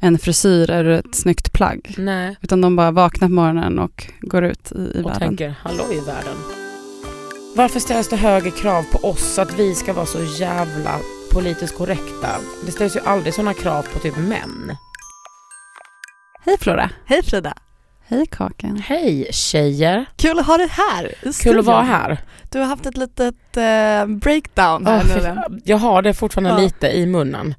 en frisyr eller ett snyggt plagg. Nej, Utan de bara vaknar på morgonen och går ut i, i och världen. tänker hallå i världen. Varför ställs det högre krav på oss att vi ska vara så jävla politiskt korrekta? Det ställs ju aldrig sådana krav på typ män. Hej Flora! Hej Frida! Hej Kakan! Hej tjejer! Kul att ha dig här Kul att vara här. Du har haft ett litet eh, breakdown här Åh, nu. jag har det fortfarande Ja. lite i munnen.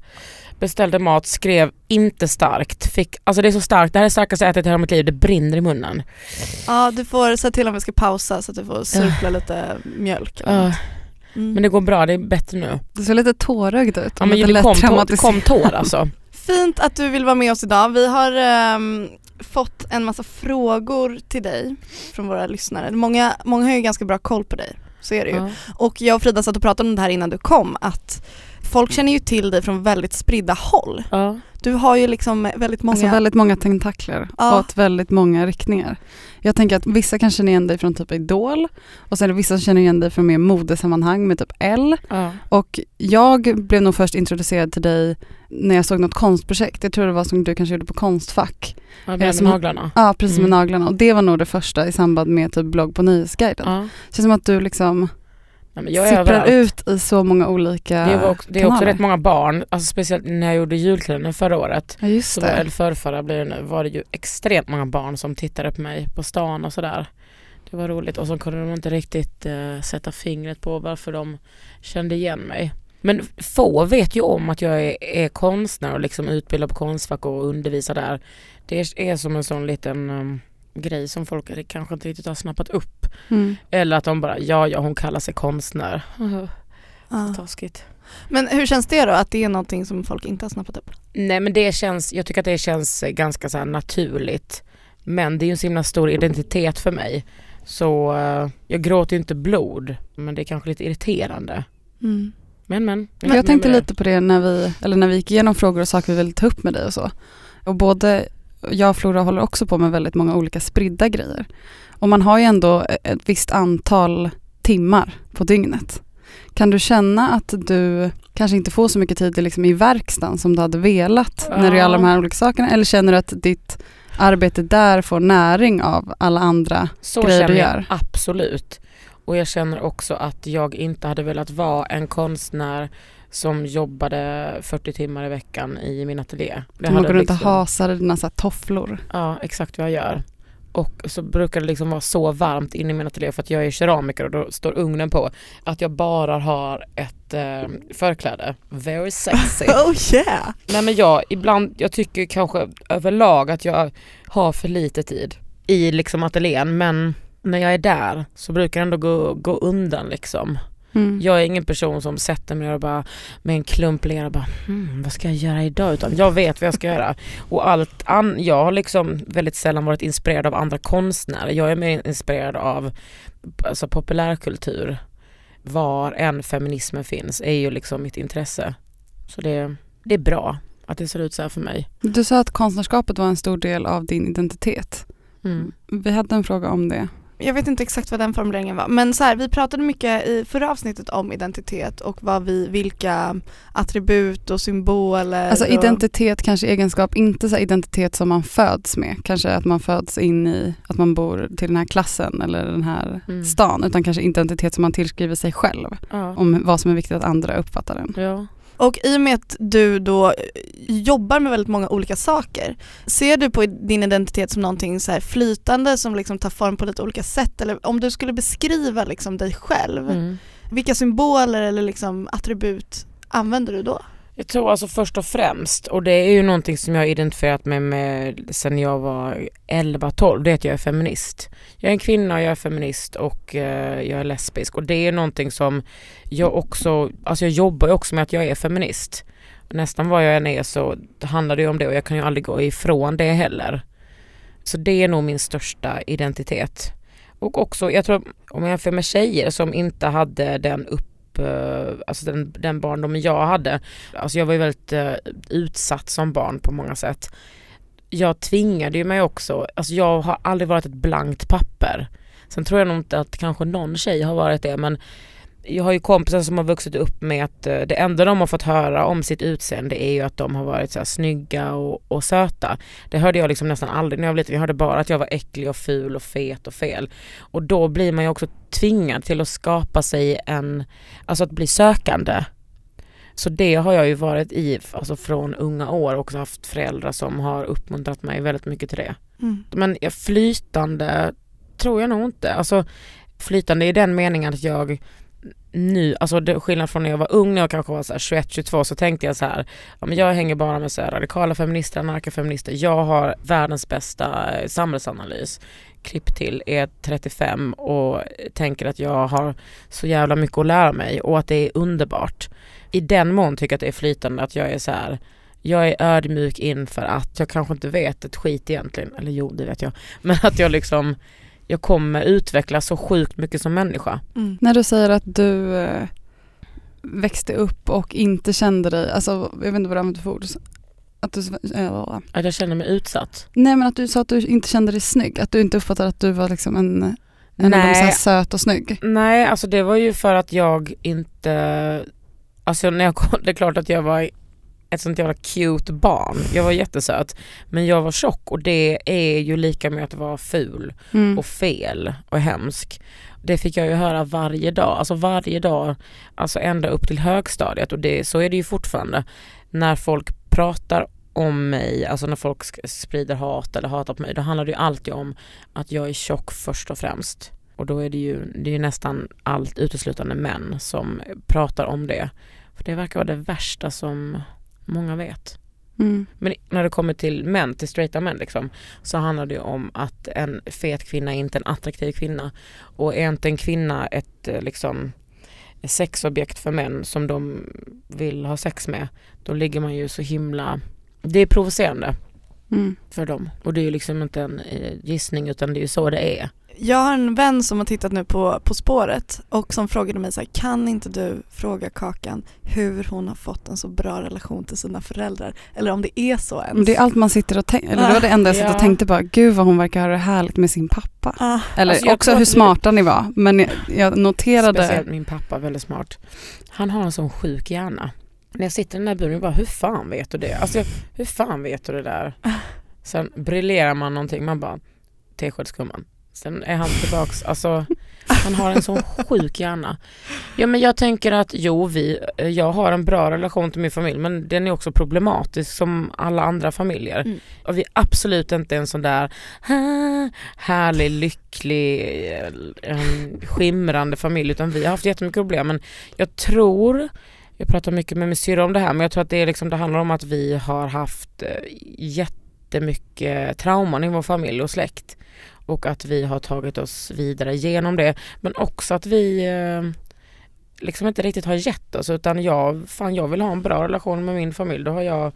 Beställde mat, skrev inte starkt. Fick, alltså det är så starkt, det här är starkaste jag ätit i hela mitt liv, det brinner i munnen. Ja, du får säga till om vi ska pausa så att du får surpla lite mjölk. något. Mm. men det går bra, det är bättre nu. Du ser lite tårögd ut. Ja, men det lätt kom, traumatiserad. kom tår alltså. Fint att du vill vara med oss idag. Vi har ehm, fått en massa frågor till dig från våra lyssnare. Många, många har ju ganska bra koll på dig, så är det ju. Ja. Och jag och Frida satt och pratade om det här innan du kom, att folk känner ju till dig från väldigt spridda håll. Ja. Du har ju liksom väldigt många... Alltså väldigt många tentakler Ja. åt väldigt många riktningar. Jag tänker att vissa kan känna igen dig från typ Idol och sen är det vissa som känner igen dig från mer modesammanhang med typ L. Ja. Och jag blev nog först introducerad till dig när jag såg något konstprojekt. Jag tror det var som du kanske gjorde på Konstfack. Ja, med som- naglarna. Ja, precis med Mm. naglarna. Och det var nog det första i samband med typ blogg på Nyhetsguiden. Ja. Det känns som att du liksom Nej, men jag är sipprar ut i så många olika Det är, också, det är också kanaler. rätt många barn, alltså speciellt när jag gjorde julkalendern förra året, Ja just så var, eller förrförra blir det nu, var det ju extremt många barn som tittade på mig på stan och sådär. Det var roligt och så kunde de inte riktigt eh, sätta fingret på varför de kände igen mig. Men få vet ju om att jag är, är konstnär och liksom utbildad på Konstfack och undervisar där. Det är, är som en sån liten um, grej som folk kanske inte riktigt har snappat upp. Mm. Eller att de bara, ja ja hon kallar sig konstnär. Ja. Taskigt. Men hur känns det då, att det är någonting som folk inte har snappat upp? Nej men det känns, jag tycker att det känns ganska så naturligt. Men det är ju en så himla stor identitet för mig. Så eh, jag gråter ju inte blod, men det är kanske lite irriterande. Mm. Men men. För jag tänkte lite på det när vi, eller när vi gick igenom frågor och saker vi ville ta upp med dig och så. Och både jag och Flora håller också på med väldigt många olika spridda grejer. Och man har ju ändå ett visst antal timmar på dygnet. Kan du känna att du kanske inte får så mycket tid liksom i verkstaden som du hade velat när du gör alla de här olika sakerna? Eller känner du att ditt arbete där får näring av alla andra? Så grejer känner du jag gör. absolut. Och jag känner också att jag inte hade velat vara en konstnär som jobbade 40 timmar i veckan i min ateljé. Hade går runt och liksom- i dina så tofflor. Ja, exakt vad jag gör. Och så brukar det liksom vara så varmt inne i min ateljé för att jag är keramiker och då står ugnen på att jag bara har ett eh, förkläde. Very sexy. Oh yeah! Nej men jag, ibland, jag tycker kanske överlag att jag har för lite tid i liksom ateljén men när jag är där så brukar det ändå gå, gå undan liksom. Mm. Jag är ingen person som sätter mig och bara med en klump lera och bara hmm, vad ska jag göra idag? Utan jag vet vad jag ska göra. Och allt an- jag har liksom väldigt sällan varit inspirerad av andra konstnärer. Jag är mer inspirerad av alltså, populärkultur. Var än feminismen finns är ju liksom mitt intresse. Så det, det är bra att det ser ut så här för mig. Du sa att konstnärskapet var en stor del av din identitet. Mm. Vi hade en fråga om det. Jag vet inte exakt vad den formuleringen var men så här, vi pratade mycket i förra avsnittet om identitet och vad vi, vilka attribut och symboler Alltså och... identitet, kanske egenskap, inte så här identitet som man föds med. Kanske att man föds in i att man bor till den här klassen eller den här Mm. stan. Utan kanske identitet som man tillskriver sig själv. Ja. Om vad som är viktigt att andra uppfattar den. ja. Och i och med att du då eh, jobbar med väldigt många olika saker, ser du på din identitet som någonting så här flytande som liksom tar form på lite olika sätt? Eller om du skulle beskriva liksom dig själv, Mm. vilka symboler eller liksom attribut använder du då? Jag tror alltså först och främst, och det är ju någonting som jag har identifierat mig med sen jag var 11-12, det är att jag är feminist. Jag är en kvinna, jag är feminist och eh, jag är lesbisk och det är någonting som jag också, alltså jag jobbar ju också med att jag är feminist. Nästan vad jag än är så handlar det ju om det och jag kan ju aldrig gå ifrån det heller. Så det är nog min största identitet. Och också, jag tror om jag jämför med tjejer som inte hade den upp Eh, alltså den, den barndomen jag hade. Alltså jag var ju väldigt eh, utsatt som barn på många sätt. Jag tvingade ju mig också, alltså jag har aldrig varit ett blankt papper. Sen tror jag nog inte att kanske någon tjej har varit det men jag har ju kompisar som har vuxit upp med att eh, det enda de har fått höra om sitt utseende är ju att de har varit så här snygga och, och söta. Det hörde jag liksom nästan aldrig när jag var liten. Jag hörde bara att jag var äcklig och ful och fet och fel. Och då blir man ju också tvingad till att skapa sig en, alltså att bli sökande. Så det har jag ju varit i alltså från unga år och också haft föräldrar som har uppmuntrat mig väldigt mycket till det. Mm. Men flytande tror jag nog inte. Alltså flytande i den meningen att jag nu, alltså det, skillnad från när jag var ung, när jag kanske var 21-22 så tänkte jag så här, ja, men jag hänger bara med så här radikala feminister, anarkafeminister, jag har världens bästa eh, samhällsanalys. Klipp till e är 35 och tänker att jag har så jävla mycket att lära mig och att det är underbart. I den mån tycker jag att det är flytande att jag är så här jag är ödmjuk inför att jag kanske inte vet ett skit egentligen, eller jo det vet jag, men att jag liksom jag kommer utvecklas så sjukt mycket som människa. Mm. När du säger att du eh, växte upp och inte kände dig, alltså jag vet inte vad du använder för ord. Att du, eh, Att jag känner mig utsatt. nej men att du sa att du inte kände dig snygg, att du inte uppfattade att du var liksom en, en av de så här söt och snygg. Nej, alltså det var ju för att jag inte, alltså när jag kom, det är klart att jag var ett sånt jävla cute barn. Jag var jättesöt. Men jag var tjock och det är ju lika med att vara ful Mm. och fel och hemsk. Det fick jag ju höra varje dag, alltså varje dag, alltså ända upp till högstadiet och det, så är det ju fortfarande. När folk pratar om mig, alltså när folk sprider hat eller hatar på mig, då handlar det ju alltid om att jag är tjock först och främst. Och då är det ju, det är ju nästan allt uteslutande män som pratar om det. För det verkar vara det värsta som många vet. Mm. Men när det kommer till män, till straighta män liksom, så handlar det om att en fet kvinna är inte en attraktiv kvinna. Och är inte en kvinna ett eh, liksom sexobjekt för män som de vill ha sex med, då ligger man ju så himla... Det är provocerande Mm. för dem. Och det är ju liksom inte en eh, gissning utan det är ju så det är. Jag har en vän som har tittat nu på På spåret och som frågade mig så här, kan inte du fråga Kakan hur hon har fått en så bra relation till sina föräldrar? Eller om det är så ens. Det är allt man sitter och tänker, eller det var det enda jag satt och tänkte på, gud vad hon verkar ha det härligt med sin pappa. Ah, Eller Alltså, också hur smarta ni var, men jag, jag noterade, Speciellt min pappa, väldigt smart. Han har en sån sjuk hjärna. När jag sitter i den där buren, jag bara hur fan vet du det? Alltså jag, hur fan vet du det där? Sen briljerar man någonting, man bara teskedsgumman. Sen är han tillbaks, alltså han har en sån sjuk hjärna. Ja men jag tänker att jo vi, jag har en bra relation till min familj men den är också problematisk som alla andra familjer. Mm. Och vi är absolut inte en sån där "Ah, härlig, lycklig, eh, skimrande familj utan vi har haft jättemycket problem men jag tror jag pratar mycket med min syrra om det här men jag tror att det, är liksom, det handlar om att vi har haft eh, jättemycket trauman i vår familj och släkt och att vi har tagit oss vidare genom det men också att vi eh, liksom inte riktigt har gett oss utan jag, fan jag vill ha en bra relation med min familj. Då har jag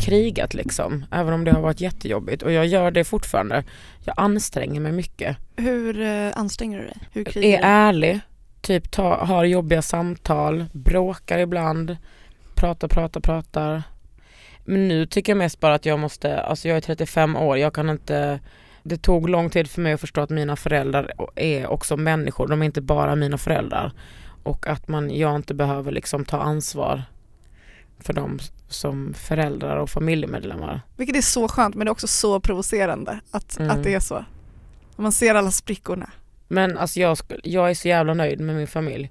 krigat liksom, även om det har varit jättejobbigt och jag gör det fortfarande. Jag anstränger mig mycket. hur eh, anstränger du dig? Hur krigar Är du? ärlig, typ ta, har jobbiga samtal, bråkar ibland, pratar, pratar, pratar. Men nu tycker jag mest bara att jag måste, alltså jag är 35 år, jag kan inte det tog lång tid för mig att förstå att mina föräldrar är också människor, de är inte bara mina föräldrar. Och att man, jag inte behöver liksom ta ansvar för dem som föräldrar och familjemedlemmar. Vilket är så skönt men det är också så provocerande att, Mm. att det är så. Man ser alla sprickorna. Men alltså jag, jag är så jävla nöjd med min familj.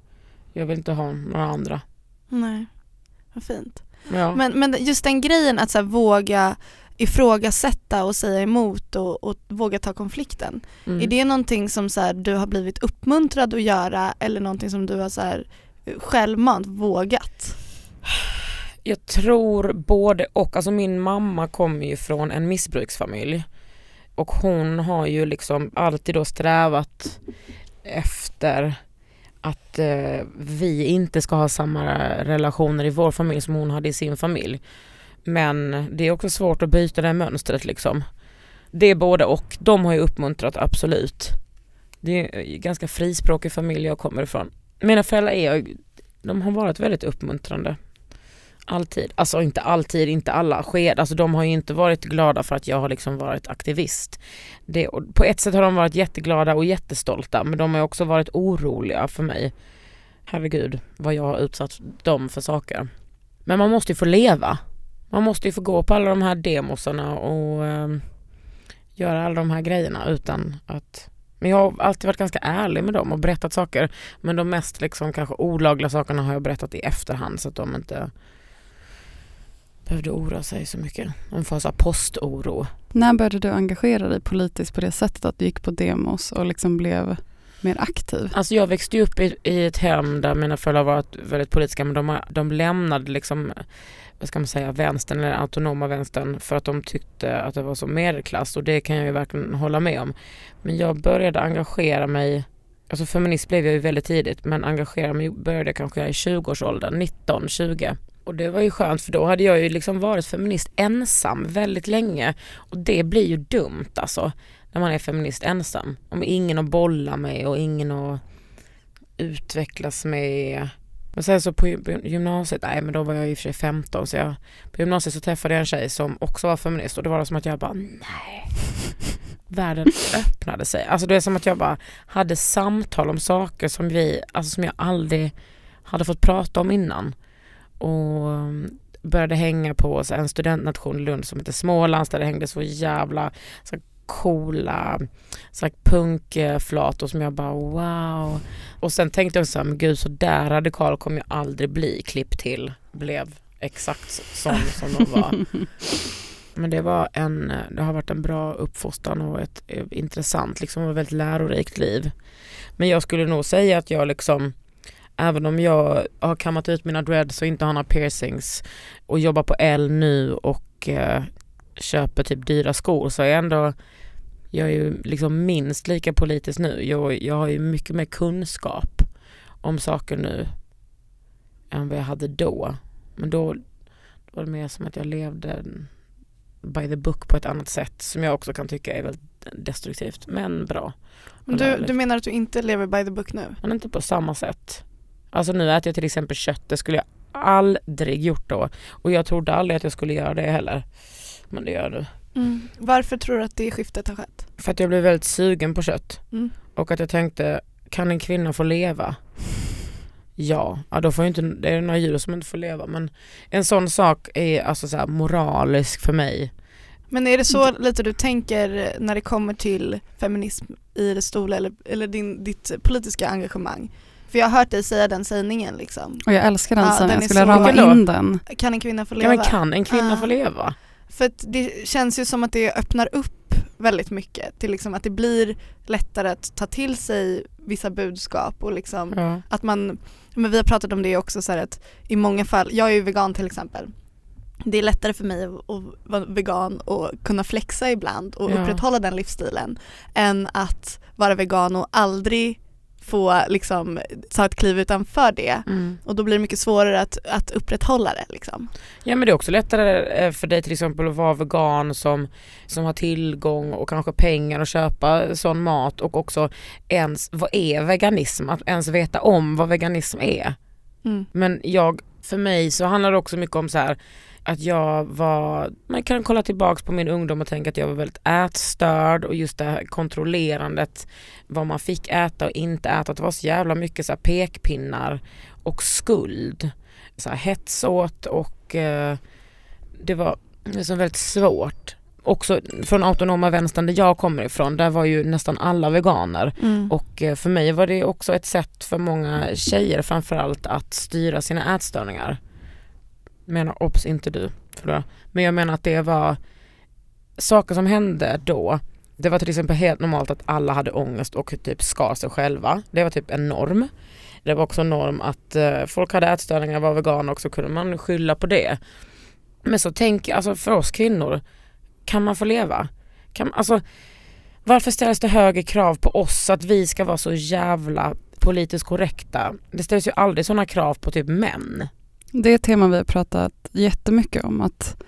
Jag vill inte ha några andra. Nej, vad fint. Ja. Men, men just den grejen att så här, våga ifrågasätta och säga emot och, och våga ta konflikten. Mm. Är det någonting som så här, du har blivit uppmuntrad att göra eller någonting som du har så här, självmant vågat? Jag tror både och. Alltså min mamma kommer ju från en missbruksfamilj. Och hon har ju liksom alltid då strävat efter att eh, vi inte ska ha samma relationer i vår familj som hon hade i sin familj. Men det är också svårt att byta det här mönstret liksom. Det är både och. De har ju uppmuntrat absolut. det är en ganska frispråkig familj jag kommer ifrån. Mina föräldrar är, de har varit väldigt uppmuntrande. Alltid. Alltså inte alltid, inte alla sked. Alltså de har ju inte varit glada för att jag har liksom varit aktivist. Det, på ett sätt har de varit jätteglada och jättestolta men de har också varit oroliga för mig. Herregud vad jag har utsatt dem för saker. Men man måste ju få leva. Man måste ju få gå på alla de här demosarna och eh, göra alla de här grejerna utan att men jag har alltid varit ganska ärlig med dem och berättat saker. Men de mest liksom kanske olagliga sakerna har jag berättat i efterhand så att de inte behövde oroa sig så mycket. De får så postoro. När började du engagera dig politiskt på det sättet att du gick på demos och liksom blev mer aktiv? Alltså jag växte upp i, i ett hem där mina föräldrar var väldigt politiska men de, de lämnade liksom vad ska man säga, vänstern eller autonoma vänstern för att de tyckte att det var så medelklass och det kan jag ju verkligen hålla med om. Men jag började engagera mig, alltså feminist blev jag ju väldigt tidigt men engagera mig började jag kanske i 20-årsåldern, 19, 20. Och det var ju skönt för då hade jag ju liksom varit feminist ensam väldigt länge och det blir ju dumt alltså när man är feminist ensam. Om ingen att bolla med och ingen att utvecklas med men sen så på gymnasiet, nej men då var jag i och för sig 15 så jag, på gymnasiet så träffade jag en tjej som också var feminist och det var som att jag bara nej. Världen öppnade sig. Alltså det är som att jag bara hade samtal om saker som vi, alltså som jag aldrig hade fått prata om innan. Och mm, började hänga på en studentnation i Lund som heter Smålands där det hängde så jävla så coola så punkflator som jag bara wow. Och sen tänkte jag så här, men gud så där radikal kommer jag aldrig bli. Klipp till blev exakt sån som de var. Men det var en, det har varit en bra uppfostran och ett, ett intressant liksom och väldigt lärorikt liv. Men jag skulle nog säga att jag liksom även om jag har kammat ut mina dreads och inte har några piercings och jobbar på L nu och eh, köper typ dyra skor så är jag ändå jag är ju liksom minst lika politisk nu. Jag, jag har ju mycket mer kunskap om saker nu än vad jag hade då. Men då, då var det mer som att jag levde by the book på ett annat sätt som jag också kan tycka är väldigt destruktivt men bra. du, du menar att du inte lever by the book nu? Men inte på samma sätt. Alltså nu äter jag till exempel kött, det skulle jag aldrig gjort då. Och jag trodde aldrig att jag skulle göra det heller. Men det gör jag nu. Mm. Varför tror du att det skiftet har skett? För att jag blev väldigt sugen på kött. Mm. Och att jag tänkte, kan en kvinna få leva? Ja, ja då får inte, det är några djur som inte får leva men en sån sak är alltså så moralisk för mig. Men är det så lite du tänker när det kommer till feminism i det stora eller, eller din, ditt politiska engagemang? För jag har hört dig säga den sägningen liksom. Och jag älskar den Ja, sägningen, jag skulle rama in den. Kan en kvinna få Ja leva? men kan en kvinna Ah. få leva? För att det känns ju som att det öppnar upp väldigt mycket till liksom att det blir lättare att ta till sig vissa budskap och liksom Ja. att man, men vi har pratat om det också så här att i många fall, jag är ju vegan till exempel det är lättare för mig att att vara vegan och kunna flexa ibland och Ja. upprätthålla den livsstilen än att vara vegan och aldrig få liksom ta ett kliv utanför det Mm. och då blir det mycket svårare att, att upprätthålla det liksom. Ja men det är också lättare eh, för dig till exempel att vara vegan som, som har tillgång och kanske pengar att köpa sån mat och också ens, vad är veganism? Att ens veta om vad veganism är. Mm. Men jag, för mig så handlar det också mycket om så här att jag var, man kan kolla tillbaks på min ungdom och tänka att jag var väldigt ätstörd och just det här kontrollerandet vad man fick äta och inte äta, det var så jävla mycket så pekpinnar och skuld. Så här hets åt och eh, det var så väldigt svårt. Också från autonoma vänstern där jag kommer ifrån, där var ju nästan alla veganer. Mm. Och eh, för mig var det också ett sätt för många tjejer framförallt att styra sina ätstörningar. Menar obs inte du, förlåt. Men jag menar att det var saker som hände då. Det var till exempel helt normalt att alla hade ångest och typ skar sig själva. Det var typ en norm. Det var också en norm att eh, folk hade ätstörningar, var veganer och så kunde man skylla på det. Men så tänk, alltså för oss kvinnor, kan man få leva? Kan, alltså, varför ställs det högre krav på oss att vi ska vara så jävla politiskt korrekta? Det ställs ju aldrig sådana krav på typ män. Det är ett tema vi har pratat jättemycket om. Att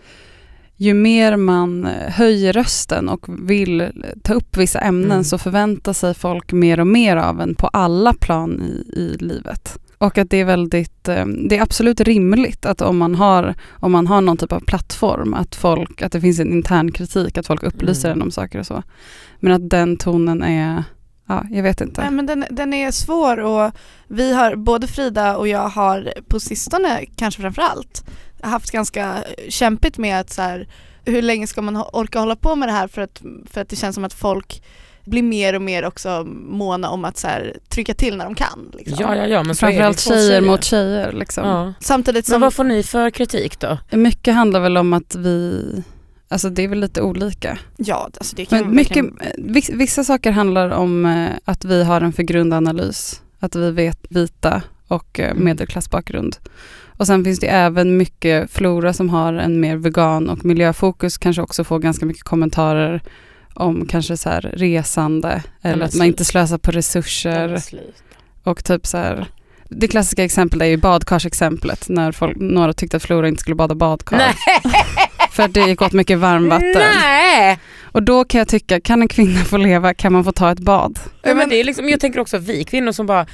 ju mer man höjer rösten och vill ta upp vissa ämnen Mm. så förväntar sig folk mer och mer av en på alla plan i, i livet. Och att det är väldigt, eh, det är absolut rimligt att om man har, om man har någon typ av plattform, att folk, att det finns en intern kritik, att folk upplyser Mm. en om saker och så. Men att den tonen är, ja jag vet inte. Nej, men den, den är svår och vi har, både Frida och jag har på sistone kanske framförallt haft ganska kämpigt med att så här, hur länge ska man orka hålla på med det här för att, för att det känns som att folk blir mer och mer också måna om att så här, trycka till när de kan. Liksom. Ja, ja, ja men. Framförallt Två tjejer, mot tjejer. Liksom. Ja. Samtidigt Men som, vad får ni för kritik då? Mycket handlar väl om att vi, alltså det är väl lite olika. ja alltså det kan Men mycket, verkligen- vissa, saker handlar om eh, att vi har en för grund analys, att vi vet vita och eh, Mm. medelklassbakgrund. Och sen finns det även mycket Flora som har en mer vegan och miljöfokus kanske också får ganska mycket kommentarer om kanske så här resande eller att man inte slösar på resurser och typ så här det klassiska exemplet är ju badkarsexemplet när folk, några tyckte att Flora inte skulle bada badkar. Nej! För det gick åt mycket varmvatten. Nej! Och då kan jag tycka, kan en kvinna få leva, kan man få ta ett bad? Ja, men det är liksom, jag tänker också vi kvinnor som bara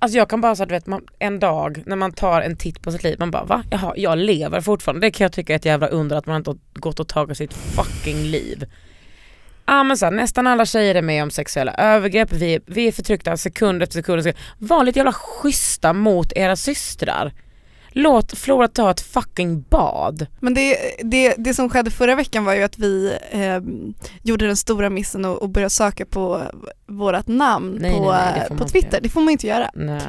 Alltså jag kan bara att du vet, man, en dag när man tar en titt på sitt liv, man bara va? Jaha, jag lever fortfarande. Det kan jag tycka är ett jävla under att man inte har gått och tagit sitt fucking liv. Ja men så här, nästan alla tjejer är med om sexuella övergrepp, vi, vi är förtryckta sekund efter sekund. Var lite jävla schyssta mot era systrar. Låt Flora ta ett fucking bad. Men det, det, det som skedde förra veckan var ju att vi eh, gjorde den stora missen och, och började söka på vårat namn Nej, på, nej, nej, får på Twitter. Det får man inte göra. Nej.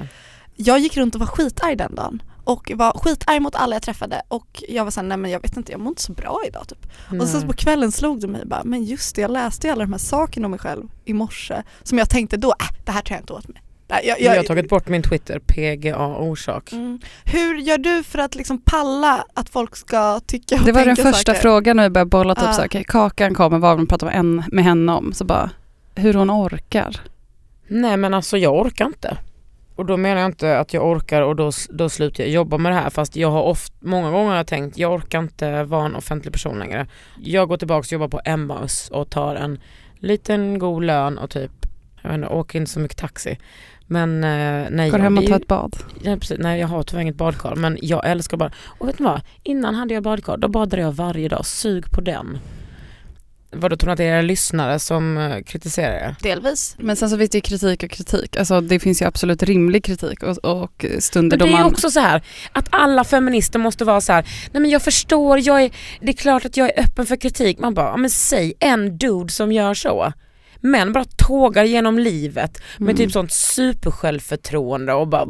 Jag gick runt och var skitarg den dagen och var skitarg mot alla jag träffade och jag var såhär, nej men jag vet inte, jag mår inte så bra idag typ. Och sen på kvällen slog det mig bara, men just det, jag läste ju alla de här sakerna om mig själv i morse som jag tänkte då, äh, det här tar jag inte åt mig. Nej, Jag, jag, har tagit bort min Twitter, PGA orsak. Mm. Hur gör du för att liksom palla att folk ska tycka och Det var den första saker? frågan när vi började bolla, typ Ja. så här, Kakan kommer, vad vill man prata med, en, med henne om? Så bara, hur hon orkar. Nej men alltså jag orkar inte. Och då menar jag inte att jag orkar och då, då slutar jag jobba med det här fast jag har ofta, många gånger har jag tänkt jag orkar inte vara en offentlig person längre. Jag går tillbaka och jobbar på Emmaus och tar en liten god lön och typ, jag vet inte, åker inte så mycket taxi. Men eh, nej, Går jag, hem och det tar ett bad. Ja, precis. Nej jag har tyvärr inget badkar men jag älskar bara Och vet ni vad? Innan hade jag badkar, då badade jag varje dag. Sug på den. Vadå tror ni att det är era lyssnare som eh, kritiserar er? Delvis. Men sen så finns det ju kritik och kritik. Alltså det finns ju absolut rimlig kritik och, och stunder Men det då är man... också så här att alla feminister måste vara så här. nej men jag förstår, jag är, det är klart att jag är öppen för kritik. Man bara, men säg en dude som gör så. Män bara tågar genom livet med Mm. typ sånt supersjälvförtroende och bara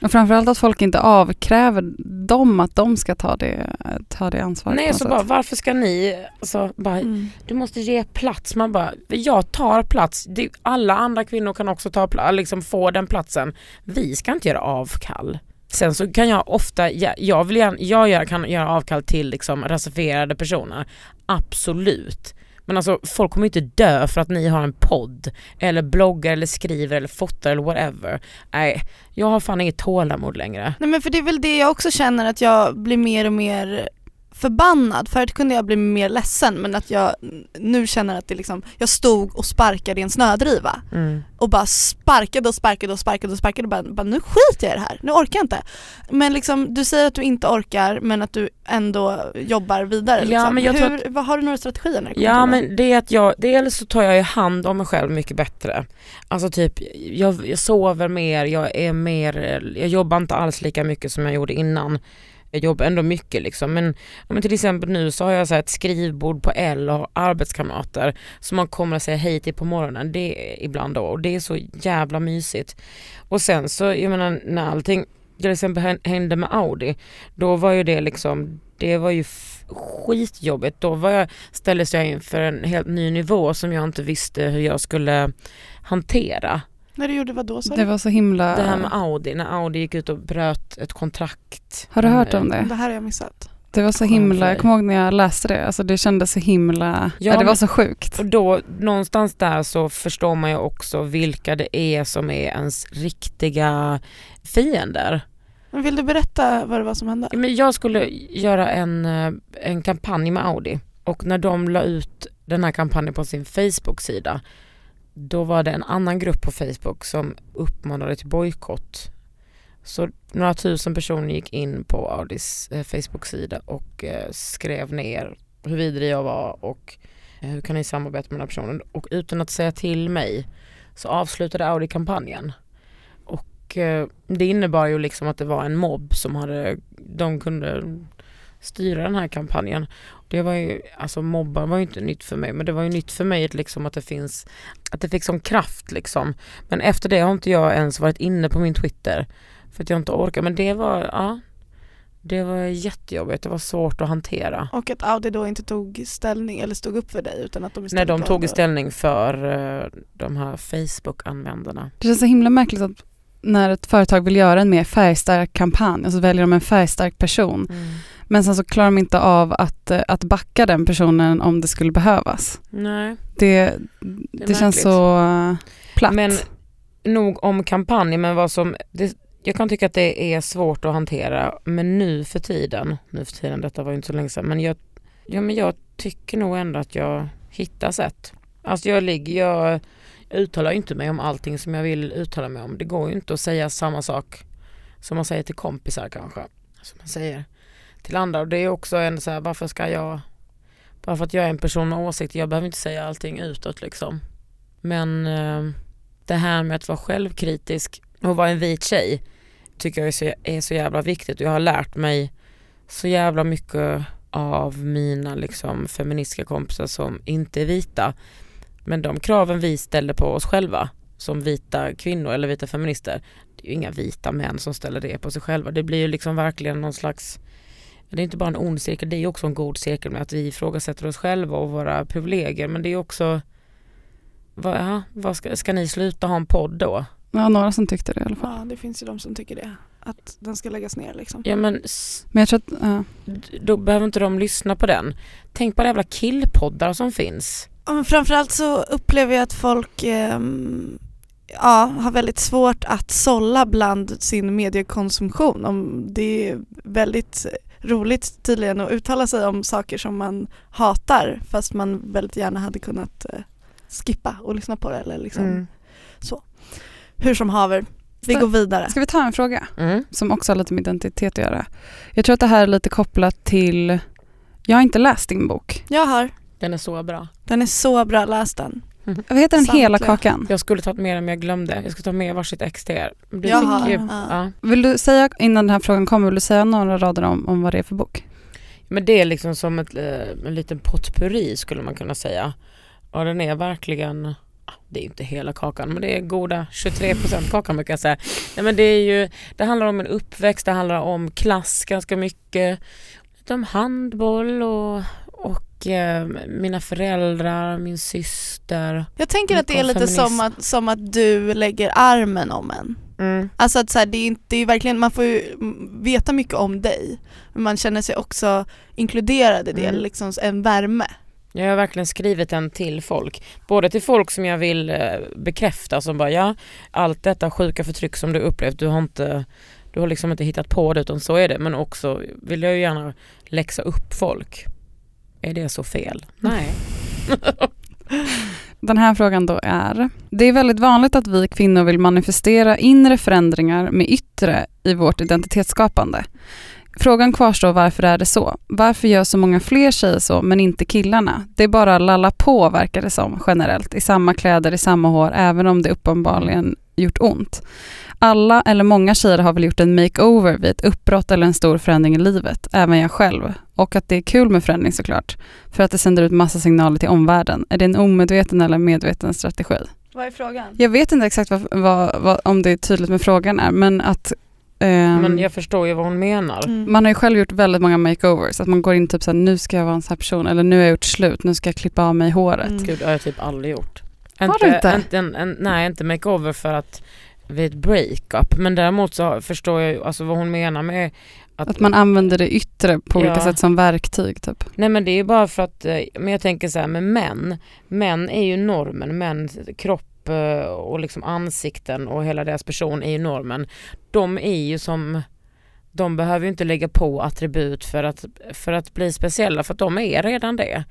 Och framförallt att folk inte avkräver dem att de ska ta det, ta det ansvaret. Nej så bara varför ska ni, alltså, bara, Mm. du måste ge plats. Man bara, jag tar plats. Alla andra kvinnor kan också ta plats, liksom få den platsen. Vi ska inte göra avkall. Sen så kan jag ofta, jag, jag, vill jag kan göra avkall till liksom rasifierade personer. Absolut. Men alltså folk kommer ju inte dö för att ni har en podd eller bloggar eller skriver eller fotar eller whatever. Nej, jag har fan inget tålamod längre. Nej men för det är väl det jag också känner att jag blir mer och mer förbannad. Förut kunde jag bli mer ledsen men att jag nu känner att det liksom, jag stod och sparkade i en snödriva Mm. och bara sparkade och sparkade och sparkade och sparkade och bara, bara nu skiter jag i det här, nu orkar jag inte. Men liksom du säger att du inte orkar men att du ändå jobbar vidare Ja, liksom. men jag Hur, vad, har du några strategier när det kommer Ja till det? men det är att jag, dels så tar jag ju hand om mig själv mycket bättre. Alltså typ, jag, jag sover mer, jag är mer, jag jobbar inte alls lika mycket som jag gjorde innan. Jag jobbar ändå mycket liksom men, ja, men till exempel nu så har jag så här ett skrivbord på L och har arbetskamrater som man kommer att säga hej till på morgonen. Det är ibland då och det är så jävla mysigt. Och sen så, jag menar när allting till exempel hände med Audi, då var ju det liksom, det var ju skitjobbigt. Då var jag, ställdes jag inför en helt ny nivå som jag inte visste hur jag skulle hantera. När du gjorde vad då sa Det du? var så himla... Det här med Audi, när Audi gick ut och bröt ett kontrakt. Har du hört om det? Det här har jag missat. Det var så himla, jag kommer ihåg när jag läste det, alltså det kändes så himla, ja, det var så sjukt. Och då någonstans där så förstår man ju också vilka det är som är ens riktiga fiender. Men vill du berätta vad det var som hände? Men jag skulle göra en, eh, en kampanj med Audi och när de la ut den här kampanjen på sin Facebook-sida då var det en annan grupp på Facebook som uppmanade till bojkott. Så några tusen personer gick in på Audis eh, Facebook-sida och eh, skrev ner hur vidrig jag var och eh, hur kan ni samarbeta med den här personen. Och utan att säga till mig så avslutade Audi kampanjen. Och det innebar ju liksom att det var en mobb som hade, de kunde styra den här kampanjen. Det var ju, alltså mobbar var ju inte nytt för mig men det var ju nytt för mig att liksom att det finns, att det fick sån kraft liksom. Men efter det har inte jag ens varit inne på min Twitter för att jag inte orkar. Men det var, ja, det var jättejobbigt, det var svårt att hantera. Och att Audi då inte tog ställning eller stod upp för dig utan att de istället de tog ställning för eh, de här Facebook-användarna. Det känns så himla märkligt att när ett företag vill göra en mer färgstark kampanj och så väljer de en färgstark person. Men sen så klarar de inte av att, eh, att backa den personen om det skulle behövas. Nej. Det, det, märkligt. känns så eh, platt. Men nog om kampanjen men vad som, det, jag kan tycka att det är svårt att hantera men nu för tiden, nu för tiden, detta var ju inte så länge sedan, men jag, ja, men jag tycker nog ändå att jag hittar sätt. Alltså jag ligger, jag uttalar inte mig om allting som jag vill uttala mig om. Det går ju inte att säga samma sak som man säger till kompisar kanske. Som man säger till andra och det är också en så här, varför ska jag, bara för att jag är en person med åsikter, jag behöver inte säga allting utåt liksom. Men eh, det här med att vara självkritisk och vara en vit tjej tycker jag är så, är så jävla viktigt och jag har lärt mig så jävla mycket av mina liksom feministiska kompisar som inte är vita. Men de kraven vi ställer på oss själva som vita kvinnor eller vita feminister, det är ju inga vita män som ställer det på sig själva. Det blir ju liksom verkligen någon slags det är inte bara en ond cirkel, det är ju också en god cirkel med att vi ifrågasätter oss själva och våra privilegier men det är också vad, ja, vad ska, ska ni sluta ha en podd då? Ja, några som tyckte det i alla fall. Ja det finns ju de som tycker det. Att den ska läggas ner liksom. Ja men Men jag tror att, ja. då behöver inte de lyssna på den. Tänk på alla jävla killpoddar som finns. Men framförallt så upplever jag att folk ehm, ja, har väldigt svårt att sålla bland sin mediekonsumtion. Om det är väldigt roligt tydligen att uttala sig om saker som man hatar fast man väldigt gärna hade kunnat eh, skippa och lyssna på det eller liksom Mm. hur som haver. Vi går vidare. Ska vi ta en fråga Mm. som också har lite med identitet att göra? Jag tror att det här är lite kopplat till, jag har inte läst din bok. Jag har. Den är så bra. Den är så bra, läs den. Vad heter den hela Samtliga. kakan? Jag skulle tagit med den men jag glömde. Jag ska ta med varsitt ex till er. Fick har, ju- ja. ja. Vill du säga, innan den här frågan kommer, vill du säga några rader om, om vad det är för bok? Men det är liksom som ett, eh, en liten potpurri skulle man kunna säga. Och den är verkligen, ah, det är inte hela kakan men det är goda 23% kakan brukar jag säga. Nej men det är ju, det handlar om en uppväxt, det handlar om klass ganska mycket. Lite om handboll och, och eh, mina föräldrar, min syster. Jag tänker att det är lite som att, som att du lägger armen om en. Mm. Alltså att så här, det, är inte, det är verkligen, man får ju veta mycket om dig men man känner sig också inkluderad i det, Mm. liksom en värme. Jag har verkligen skrivit den till folk. Både till folk som jag vill eh, bekräfta som bara ja, allt detta sjuka förtryck som du upplevt, du har inte du har liksom inte hittat på det utan så är det. Men också vill jag ju gärna läxa upp folk. Är det så fel? Nej. Den här frågan då är, det är väldigt vanligt att vi kvinnor vill manifestera inre förändringar med yttre i vårt identitetsskapande. Frågan kvarstår varför är det så? Varför gör så många fler tjejer så men inte killarna? Det är bara lalla på verkar det som generellt, i samma kläder, i samma hår, även om det uppenbarligen gjort ont. Alla eller många tjejer har väl gjort en makeover vid ett uppbrott eller en stor förändring i livet, även jag själv. Och att det är kul med förändring såklart, för att det sänder ut massa signaler till omvärlden. Är det en omedveten eller medveten strategi? Vad är frågan? Jag vet inte exakt vad, vad, vad, om det är tydligt med frågan är, men att ehm, Men jag förstår ju vad hon menar. Mm. man har ju själv gjort väldigt många makeovers, att man går in typ såhär, nu ska jag vara en sån här person, eller nu har jag gjort slut, nu ska jag klippa av mig håret. Mm. Gud det har jag typ aldrig gjort. Har du inte? inte en, en, nej inte makeover för att vid ett breakup men däremot så förstår jag ju alltså vad hon menar med att, Att man använder det yttre på olika Ja. sätt som verktyg typ. Nej men det är ju bara för att, eh, men jag tänker så här med män, män är ju normen, män kropp eh, och liksom ansikten och hela deras person är ju normen. De är ju som, de behöver ju inte lägga på attribut för att, för att bli speciella för att de är redan det.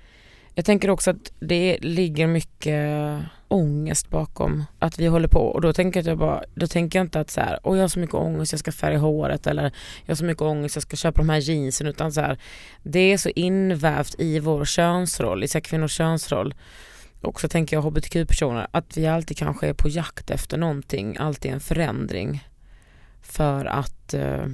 Jag tänker också att det ligger mycket ångest bakom att vi håller på och då tänker jag bara, då tänker jag inte att så här, åh jag har så mycket ångest jag ska färga håret eller jag har så mycket ångest jag ska köpa de här jeansen utan så här, det är så invävt i vår könsroll, i så här kvinnors könsroll. Också tänker jag hbtq-personer, att vi alltid kanske är på jakt efter någonting, alltid en förändring. För att eh,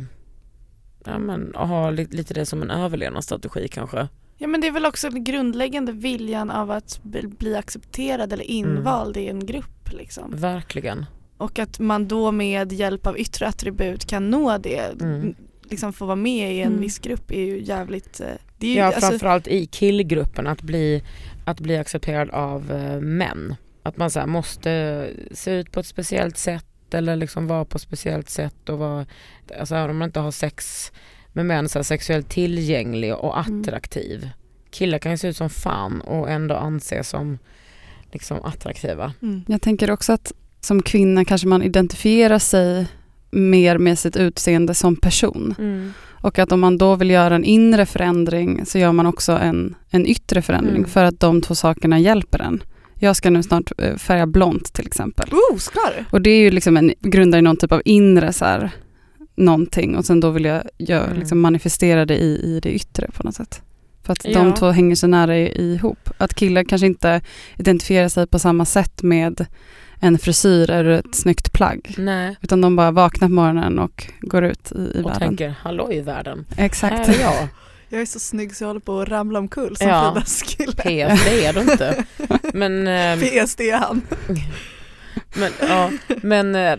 ja, men, ha lite det som en överlevnadsstrategi kanske. Ja men det är väl också den grundläggande viljan av att bli, accepterad eller invald i en grupp liksom. Verkligen. Och att man då med hjälp av yttre attribut kan nå det, Mm. liksom få vara med i en Mm. viss grupp är ju jävligt, eh, det är ju, Ja alltså, framförallt i killgruppen att bli, att bli accepterad av eh, män. Att man så här, måste se ut på ett speciellt sätt eller liksom vara på ett speciellt sätt och vara, alltså även om man inte har sex med män så här, sexuellt tillgänglig och Mm. attraktiv. Killar kan ju se ut som fan och ändå anses som liksom attraktiva. mm. Jag tänker också att som kvinna kanske man identifierar sig mer med sitt utseende som person. Och att om man då vill göra en inre förändring så gör man också en, en yttre förändring Mm. för att de två sakerna hjälper en. Jag ska nu snart eh, färga blont till exempel. Oh, ska du? Och det är ju liksom en, grundar i någon typ av inre så här, någonting och sen då vill jag, jag Mm. liksom manifestera det i, i det yttre på något sätt. För att Ja. de två hänger så nära i- ihop. Att killar kanske inte identifierar sig på samma sätt med en frisyr eller ett snyggt plagg. Nej. Utan de bara vaknar på morgonen och går ut i, i Och världen. tänker, hallå i världen, Exakt. här är jag. Jag är så snygg så jag håller på att ramla omkull som Ja. Fridas kille. PS, det är du inte. Men, eh, PS det är han. men, ja, men eh,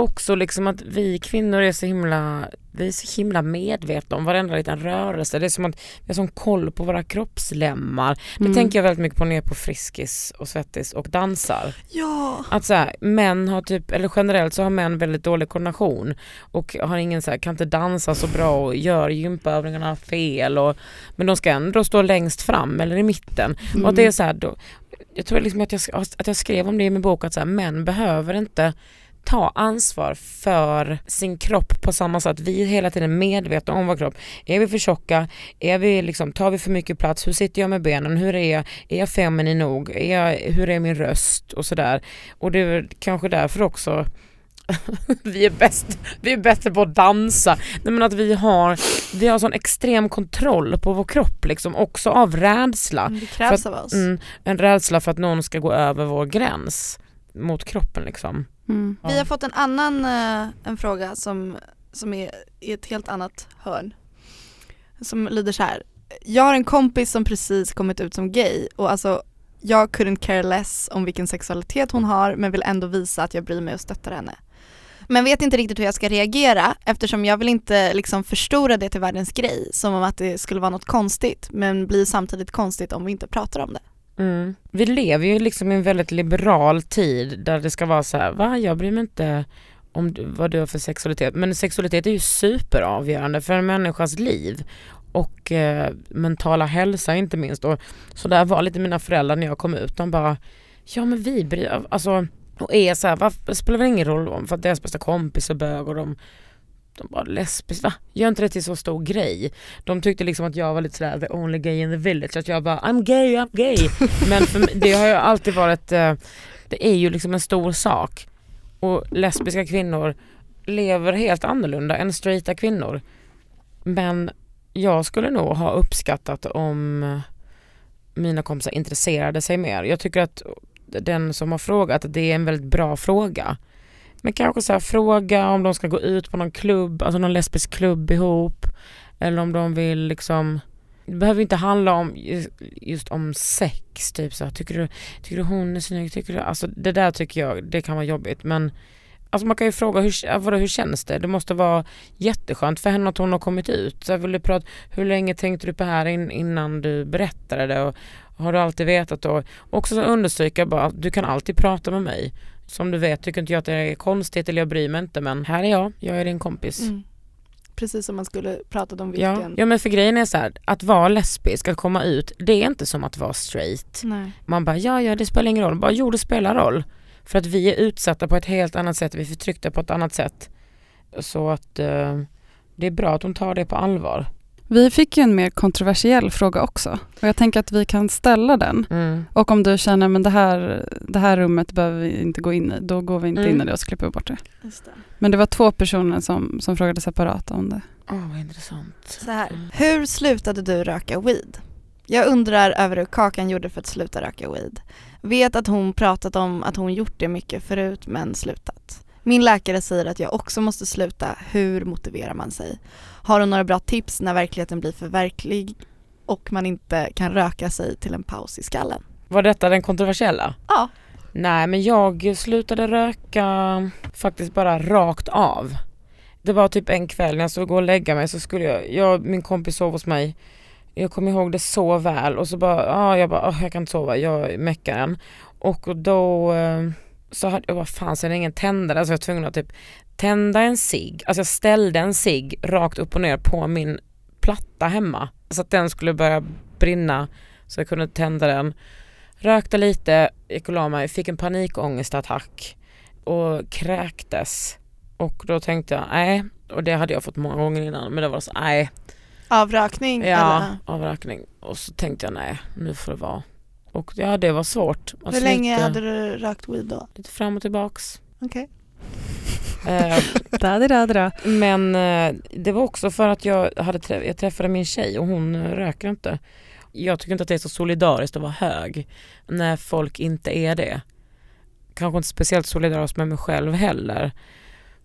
också liksom att vi kvinnor är så himla, vi är så himla medvetna om varenda liten rörelse. Det är som att vi har sån koll på våra kroppslemmar. Det Mm. tänker jag väldigt mycket på när jag är på Friskis och Svettis och dansar. Ja. Att så här, män har typ, eller generellt så har män väldigt dålig koordination och har ingen så här, kan inte dansa så bra och gör gympaövningarna fel och, men de ska ändå stå längst fram eller i mitten. Mm. Och det är så här, då, jag tror liksom att jag, att jag skrev om det i min bok att så här, män behöver inte ta ansvar för sin kropp på samma sätt. Vi är hela tiden medvetna om vår kropp. Är vi för tjocka? Är vi liksom, tar vi för mycket plats? Hur sitter jag med benen? Hur är jag? Är jag feminin nog? Är jag, hur är min röst? Och sådär. Och det är kanske därför också vi är bäst, vi är bättre på att dansa. Nej, men att vi har, vi har sån extrem kontroll på vår kropp liksom, också av rädsla. Det krävs För av oss. Mm, en rädsla för att någon ska gå över vår gräns mot kroppen liksom. Mm. Vi har fått en annan eh, en fråga som, som är i ett helt annat hörn. Som lyder så här. Jag har en kompis som precis kommit ut som gay och alltså jag couldn't care less om vilken sexualitet hon har men vill ändå visa att jag bryr mig och stöttar henne. Men vet inte riktigt hur jag ska reagera eftersom jag vill inte liksom förstora det till världens grej som om att det skulle vara något konstigt men blir samtidigt konstigt om vi inte pratar om det. Mm. Vi lever ju liksom i en väldigt liberal tid där det ska vara så här, va jag bryr mig inte om du, vad du har för sexualitet. Men sexualitet är ju superavgörande för en människas liv och eh, mentala hälsa inte minst. Och så där var lite mina föräldrar när jag kom ut. De bara, ja men vi bryr alltså och är så här, va, det spelar väl ingen roll om för att deras bästa kompis är bög och de de bara lesbisk, va? Gör inte det till så stor grej. De tyckte liksom att jag var lite sådär the only gay in the village, att jag bara I'm gay, I'm gay. Men för mig, det har ju alltid varit, eh, det är ju liksom en stor sak. Och lesbiska kvinnor lever helt annorlunda än straighta kvinnor. Men jag skulle nog ha uppskattat om mina kompisar intresserade sig mer. Jag tycker att den som har frågat, det är en väldigt bra fråga. Men kanske så här, fråga om de ska gå ut på någon klubb, alltså någon lesbisk klubb ihop. Eller om de vill liksom det behöver inte handla om just, om sex, typ så här, tycker du, tycker du hon är snygg, tycker du, alltså det där tycker jag, det kan vara jobbigt men Alltså man kan ju fråga hur, vadå, hur känns det? Det måste vara jätteskönt för henne att hon har kommit ut. Så vill du prata, hur länge tänkte du på det här in, innan du berättade det? Och har du alltid vetat då? Också så understryka bara du kan alltid prata med mig. Som du vet tycker inte jag att det är konstigt eller jag bryr mig inte men här är jag, jag är din kompis. Mm. Precis som man skulle pratat om Ja, vilken... ja men för grejen är så här, att vara lesbisk, att komma ut, det är inte som att vara straight. Nej. Man bara ja, ja det spelar ingen roll, bara jo det spelar roll. För att vi är utsatta på ett helt annat sätt, vi är förtryckta på ett annat sätt. Så att, eh, det är bra att hon tar det på allvar. Vi fick ju en mer kontroversiell fråga också och jag tänker att vi kan ställa den. Mm. Och om du känner men det här, det här rummet behöver vi inte gå in i, då går vi inte Mm. in i det och så klipper vi bort det. Just det. Men det var två personer som, som frågade separat om det. Åh, vad intressant. Så här. Mm. Hur slutade du röka weed? Jag undrar över hur Kakan gjorde för att sluta röka weed. Vet att hon pratat om att hon gjort det mycket förut men slutat. Min läkare säger att jag också måste sluta. Hur motiverar man sig? Har hon några bra tips när verkligheten blir för verklig och man inte kan röka sig till en paus i skallen? Var detta den kontroversiella? Ja. Nej men jag slutade röka faktiskt bara rakt av. Det var typ en kväll när jag skulle gå och lägga mig så skulle jag, jag min kompis sov hos mig. Jag kommer ihåg det så väl och så bara, ja jag bara, "Åh, jag kan inte sova, jag meckar den. Och då eh, så hade jag, vad fan så är det ingen tändare så jag var tvungen att typ tända en cigg. Alltså jag ställde en cigg rakt upp och ner på min platta hemma. Så att den skulle börja brinna så jag kunde tända den. Rökte lite, gick och la mig, fick en panikångestattack och kräktes. Och då tänkte jag, nej, och det hade jag fått många gånger innan, men det var så, nej, Av rökning? ja, Eller? avräkning. Och så tänkte jag, nej, nu får det vara. Och ja, det var svårt. Hur Alltså länge lite, hade du rökt weed då? lite fram och tillbaks. Okej. Eh, Da, da, da. Men eh, det var också för att jag, hade trä- jag träffade min tjej och hon eh, röker inte. Jag tycker inte att det är så solidariskt att vara hög när folk inte är det. Kanske inte speciellt solidariskt med mig själv heller.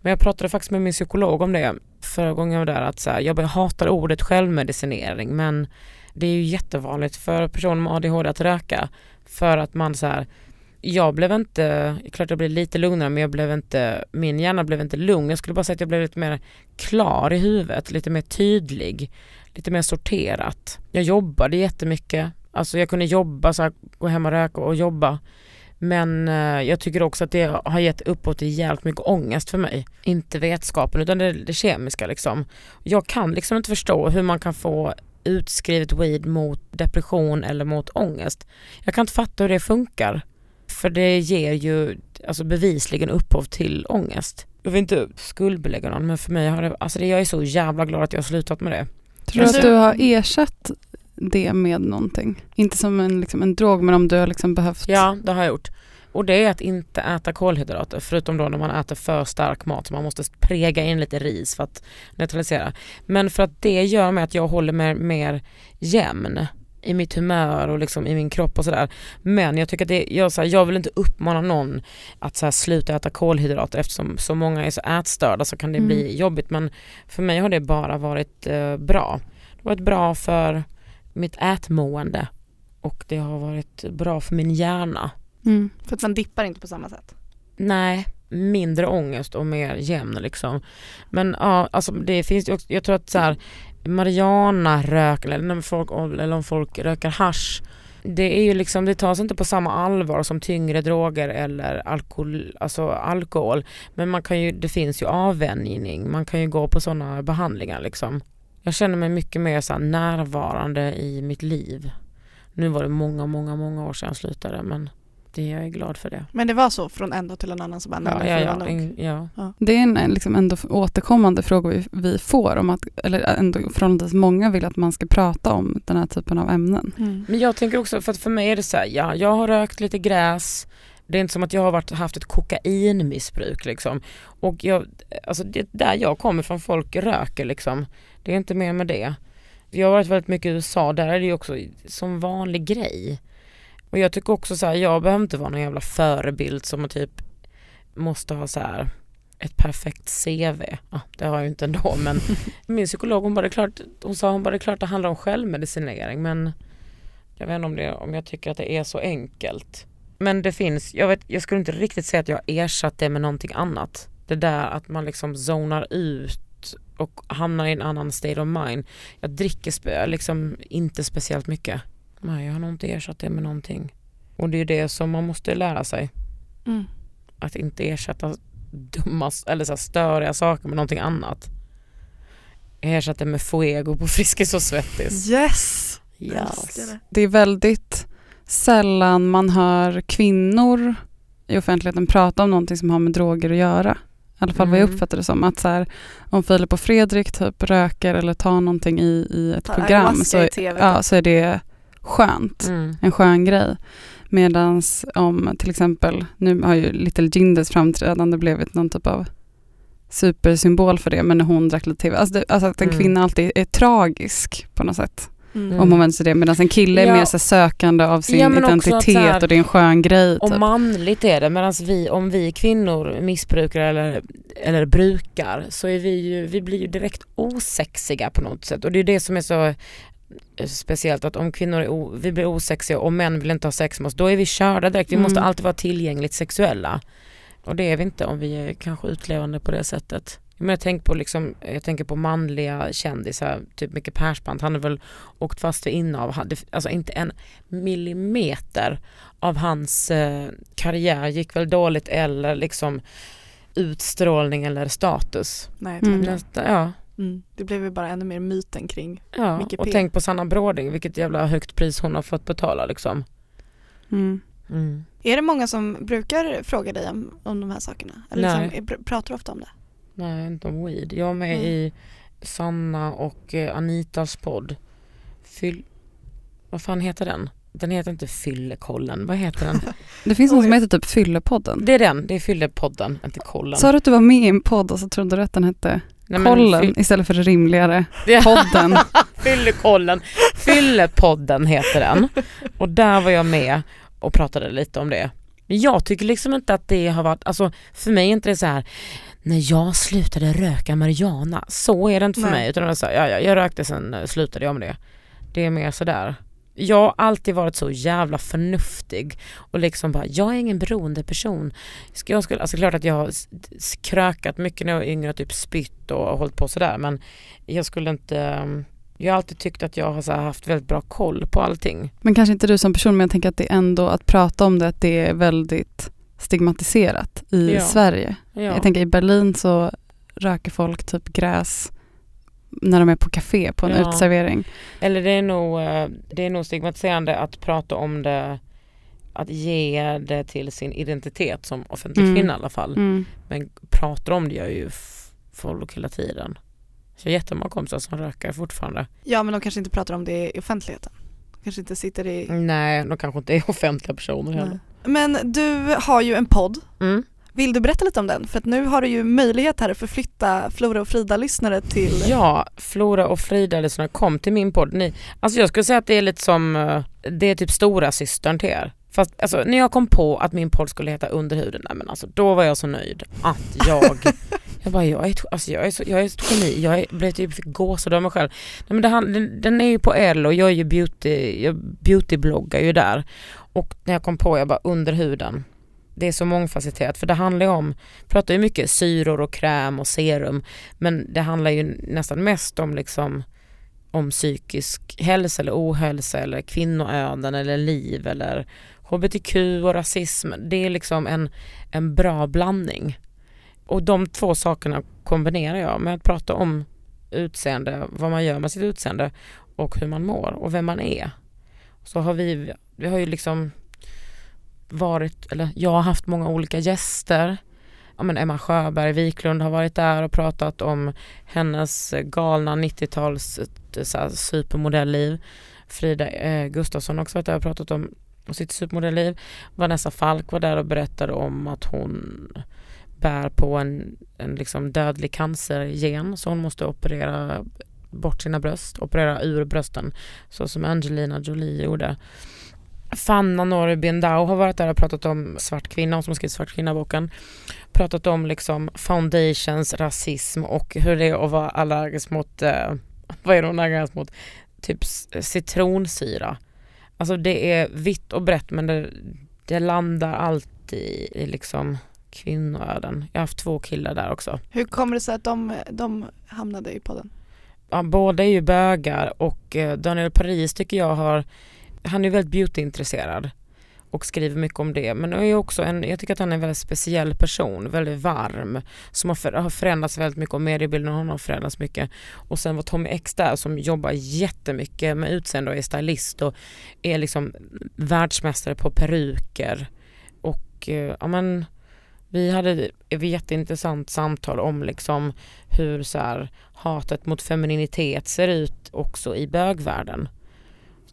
Men jag pratade faktiskt med min psykolog om det förra gången jag var där att så här, jag hatar ordet självmedicinering men det är ju jättevanligt för personer med ADHD att röka för att man så här jag blev inte, klart jag blev lite lugnare men jag blev inte, min hjärna blev inte lugn. Jag skulle bara säga att jag blev lite mer klar i huvudet, lite mer tydlig, lite mer sorterat. Jag jobbade jättemycket, alltså jag kunde jobba, så här, gå hem och röka och jobba. Men eh, jag tycker också att det har gett upphov till jävligt mycket ångest för mig. Inte vetskapen utan det, det kemiska liksom. Jag kan liksom inte förstå hur man kan få utskrivet weed mot depression eller mot ångest. Jag kan inte fatta hur det funkar. För det ger ju alltså bevisligen upphov till ångest. Jag vill inte skuldbelägga någon men för mig har det, alltså det, jag är så jävla glad att jag har slutat med det. Tror du att du- du har ersatt det med någonting? Inte som en, liksom, en drog men om du har liksom behövt Ja det har jag gjort. Och det är att inte äta kolhydrater förutom då när man äter för stark mat så man måste prega in lite ris för att neutralisera. Men för att det gör med att jag håller mig mer jämn i mitt humör och liksom i min kropp och sådär. Men jag tycker att det, jag, så här, jag vill inte uppmana någon att så här, sluta äta kolhydrater eftersom så många är så ätstörda så kan det Mm. bli jobbigt men för mig har det bara varit eh, bra. Det har varit bra för mitt ätmående och det har varit bra för min hjärna. Mm. För att man dippar inte på samma sätt. Nej, mindre ångest och mer jämn liksom. Men ja, alltså det finns ju också, jag tror att så här Mariana-rök eller, när folk, eller om folk röker hasch det är ju liksom, det tas inte på samma allvar som tyngre droger eller alkohol, alltså alkohol. Men man kan ju, det finns ju avvänjning, man kan ju gå på sådana behandlingar liksom. Jag känner mig mycket mer så närvarande i mitt liv. Nu var det många, många, många år sedan jag slutade men det, jag är glad för det. Men det var så från en dag till en annan så bara, Ja, ja, ja, in- ja. Det är en en liksom ändå återkommande fråga vi, vi får om att, eller ändå förhållandevis många vill att man ska prata om den här typen av ämnen. Mm. Men jag tänker också, för att för mig är det så här, ja jag har rökt lite gräs, det är inte som att jag har varit, haft ett kokainmissbruk liksom. Och jag, alltså det där jag kommer från, folk röker liksom. Det är inte mer med det. Jag har varit väldigt mycket i USA, där är det ju också som vanlig grej. Och jag tycker också så här, jag behöver inte vara någon jävla förebild som typ måste ha så här ett perfekt CV. Ja, det har jag ju inte ändå men min psykolog hon bara, klart, hon sa hon bara det är klart det handlar om självmedicinering men jag vet inte om, det, om jag tycker att det är så enkelt. Men det finns, jag, vet, jag skulle inte riktigt säga att jag har ersatt det med någonting annat. Det där att man liksom zonar ut och hamnar i en annan state of mind. Jag dricker liksom inte speciellt mycket. Nej, jag har nog inte ersatt det med någonting. Och det är det som man måste lära sig. Mm. Att inte ersätta dumma eller så här störiga saker med någonting annat. Jag ersatte med fuego på Friskis och Svettis. Yes! Yes. Det. Det är väldigt sällan man hör kvinnor i offentligheten prata om någonting som har med droger att göra. I alla fall vad jag Mm. uppfattar det som. Att så här, om Filip och Fredrik typ röker eller tar någonting i, i ett Ta program så, i TV. ja, så är det skönt. Mm. En skön grej. Medan om till exempel, nu har ju Little Jinders framträdande blivit någon typ av supersymbol för det, men när hon drack lite TV. Alltså, det, alltså att en Mm. kvinna alltid är tragisk på något sätt. Mm. Om man vänder sig det. Medan en kille är Ja. mer så sökande av sin Ja, identitet här- och det är en skön grej. Och Typ. manligt är det, medan vi, om vi kvinnor missbrukar eller, eller brukar så är vi ju, vi blir ju direkt osexiga på något sätt. Och det är det som är så speciellt att om kvinnor är o, vi blir osexiga och män vill inte ha sex med oss, då är vi körda direkt. Vi Mm. måste alltid vara tillgängligt sexuella. Och det är vi inte om vi är kanske utlevande på det sättet. Men jag, tänker på liksom, jag tänker på manliga kändisar, typ Micke Persbrandt, han har väl åkt fast för innehav, alltså inte en millimeter av hans eh, karriär gick väl dåligt eller liksom utstrålning eller status. Nej, Mm. Nästa, ja, Mm. Det blev ju bara ännu mer myten kring. ja. Micke och P. tänk på Sanna Bråding, vilket jävla högt pris hon har fått betala liksom. Mm. Mm. Är det många som brukar fråga dig om, om de här sakerna? Eller Nej. liksom, pr- pratar du ofta om det? Nej, inte om weed. Jag är med Mm. i Sanna och eh, Anitas podd. Fyll... Vad fan heter den? Den heter inte Fyllekollen, vad heter den? Det finns någon som heter typ Fyllepodden. Det är den, det är Fyllepodden, inte kollen. Sa du att du var med i en podd och så trodde du att den hette Nej, Kollen fyll- istället för det rimligare podden? Fyllekollen, Fyllepodden heter den. Och där var jag med och pratade lite om det. Men jag tycker liksom inte att det har varit, alltså för mig är inte det så här när jag slutade röka marijuana, så är det inte för Nej. mig. Utan var så ja, ja, jag rökte sen eh, slutade jag med det. Det är mer sådär. Jag har alltid varit så jävla förnuftig och liksom bara, jag är ingen beroende person. Jag skulle, alltså klart att jag har krökat mycket när jag var yngre, typ spytt och hållit på sådär men jag skulle inte, um, jag har alltid tyckt att jag har haft väldigt bra koll på allting. Men kanske inte du som person, men jag tänker att det är ändå att prata om det, att det är väldigt stigmatiserat i Ja. Sverige. Ja. Jag tänker i Berlin så röker folk typ gräs när de är på café på en Ja. uteservering. Eller det är, nog, eh, det är nog stigmatiserande att prata om det, att ge det till sin identitet som offentlig Mm. kvinna i alla fall. Mm. Men pratar om det gör ju folk hela tiden. Så jag har jättemånga kompisar som rökar fortfarande. Ja men de kanske inte pratar om det i offentligheten. Kanske inte sitter i... Nej, de kanske inte är offentliga personer heller. Men du har ju en podd. Mm. Vill du berätta lite om den? För att nu har du ju möjlighet här att förflytta Flora och Frida-lyssnare till... Ja, Flora och Frida lyssnare kom till min podd. Ni, alltså jag skulle säga att det är lite som, eh, det är typ stora systern till er. Fast alltså, när jag kom på att min podd skulle heta Underhuden, nej men alltså då var jag så nöjd att jag, jag bara jag är, alltså, jag är, så, jag är ett geni, jag blev typ fick gåshud av mig själv. Nej, men det, han- den, den är ju på L och jag är ju beauty, jag beautybloggar ju där. Och när jag kom på, jag bara under huden. Det är så mångfacetterat för det handlar ju om, pratar ju mycket syror och kräm och serum men det handlar ju nästan mest om liksom om psykisk hälsa eller ohälsa eller kvinnoöden eller liv eller hbtq och rasism. Det är liksom en, en bra blandning. Och de två sakerna kombinerar jag med att prata om utseende, vad man gör med sitt utseende och hur man mår och vem man är. Så har vi, vi har ju liksom varit, eller jag har haft många olika gäster. Ja, men Emma Sjöberg Wiklund har varit där och pratat om hennes galna 90-tals eh, supermodellliv. Frida eh, Gustafsson har också varit där och pratat om sitt supermodellliv. Vanessa Falk var där och berättade om att hon bär på en, en liksom dödlig cancergen så hon måste operera bort sina bröst, operera ur brösten så som Angelina Jolie gjorde. Fanna Norre Bindau har varit där och pratat om Svart kvinna, hon som har skrivit Svart kvinna-boken. Pratat om liksom foundations, rasism och hur det är att vara allergisk mot, eh, vad är det hon allergisk mot? Typ citronsyra. Alltså det är vitt och brett men det, det landar alltid i liksom kvinnoöden. Jag har haft två killar där också. Hur kommer det sig att de, de hamnade i podden? Ja, båda är ju bögar och eh, Daniel Paris tycker jag har, han är väldigt beautyintresserad och skriver mycket om det. Men är också en, jag tycker att han är en väldigt speciell person, väldigt varm, som har, för, har förändrats väldigt mycket och mediebilden och honom har förändrats mycket. Och sen var Tommy X där som jobbar jättemycket med utseende och är stylist och är liksom världsmästare på peruker. Och eh, ja men Vi hade ett jätteintressant samtal om liksom hur så här, hatet mot femininitet ser ut också i bögvärlden.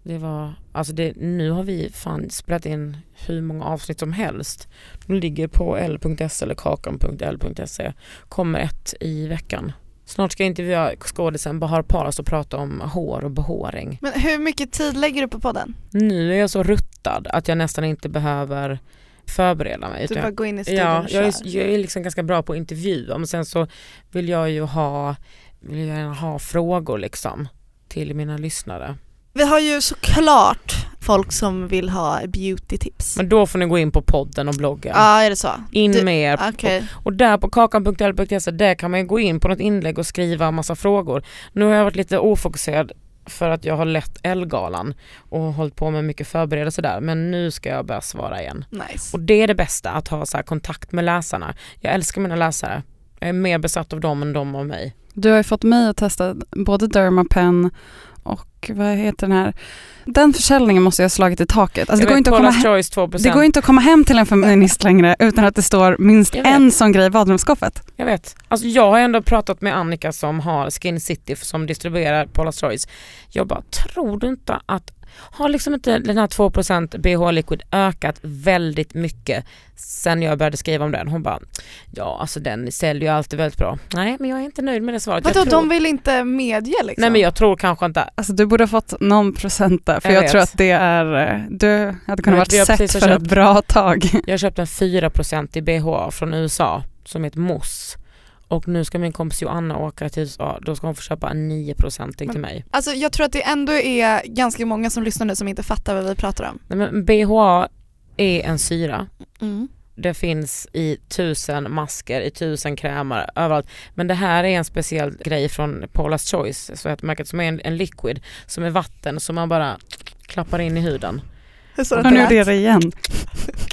Det var, alltså det, nu har vi fan spelat in hur många avsnitt som helst. De ligger på l.se eller kakan.l.se. Kommer ett i veckan. Snart ska jag intervjua skådisen Bahar Paras och prata om hår och behåring. Men hur mycket tid lägger du på podden? Nu är jag så ruttad att jag nästan inte behöver förbereda mig. Du bara går in i studion Ja, och jag är, kör. jag är liksom ganska bra på att intervjua men sen så vill jag ju ha, vill jag ha frågor liksom till mina lyssnare. Vi har ju såklart folk som vill ha beauty-tips. Men då får ni gå in på podden och bloggen. Ja, är det så? In Du- med er. Okej. Och där på kakan.l.se där kan man ju gå in på något inlägg och skriva massa frågor. Nu har jag varit lite ofokuserad för att jag har lett Elgalan och hållit på med mycket förberedelser där men nu ska jag börja svara igen. Nice. Och det är det bästa, att ha så här kontakt med läsarna. Jag älskar mina läsare. Jag är mer besatt av dem än de av mig. Du har ju fått mig att testa både Dermapen och vad heter den här? Den försäljningen måste jag ha slagit i taket. Alltså det, går vet, inte att komma hem, Choice 2%. det går inte att komma hem till en feminist längre utan att det står minst en sån grej i badrumsskåpet. Jag vet. Alltså jag har ändå pratat med Annika som har Skin City som distribuerar Paula's Choice. Jag bara, tror du inte att har liksom inte den här 2% BH Liquid ökat väldigt mycket sen jag började skriva om den? Hon bara, ja alltså den säljer ju alltid väldigt bra. Nej men jag är inte nöjd med det svaret. Vadå, Jag tror, de vill inte medge liksom? nej men jag tror kanske inte, Alltså du borde ha fått någon procent där för Jag jag, tror att det är, eh, du hade kunnat varit sett för ett köpt- bra tag. jag har köpt en 4% i BH från USA som heter Moss. Och nu ska min kompis Joanna åka till USA, då ska hon få köpa en 9% till mig. Alltså jag tror att det ändå är ganska många som lyssnar nu som inte fattar vad vi pratar om. Nej, men BHA är en syra Mm. Det finns i tusen masker, i tusen krämer, överallt. Men det här är en speciell grej från Paula's Choice, så ett märket som är en, en liquid som är vatten som man bara klappar in i huden. Hur sa du att det igen.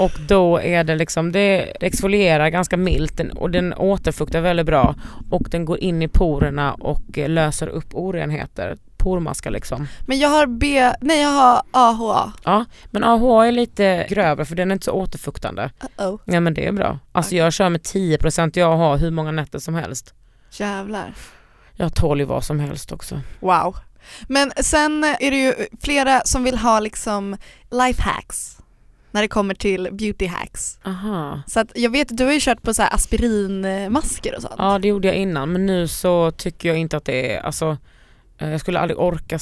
Och då är det liksom, det, exfolierar ganska milt och den återfuktar väldigt bra och den går in i porerna och eh, löser upp orenheter. Pormaskar liksom. Men jag har B, nej jag har AHA. Ja, men AHA är lite grövre för den är inte så återfuktande. Uh-oh. Ja men det är bra. Alltså jag kör med 10% jag har hur många nätter som helst. Jävlar. Jag tål ju vad som helst också. Wow. Men sen är det ju flera som vill ha liksom life hacks när det kommer till beauty hacks. Aha. Så att jag vet, du har ju kört på så aspirinmasker och sånt. Ja det gjorde jag innan men nu så tycker jag inte att det är, alltså jag skulle aldrig orka,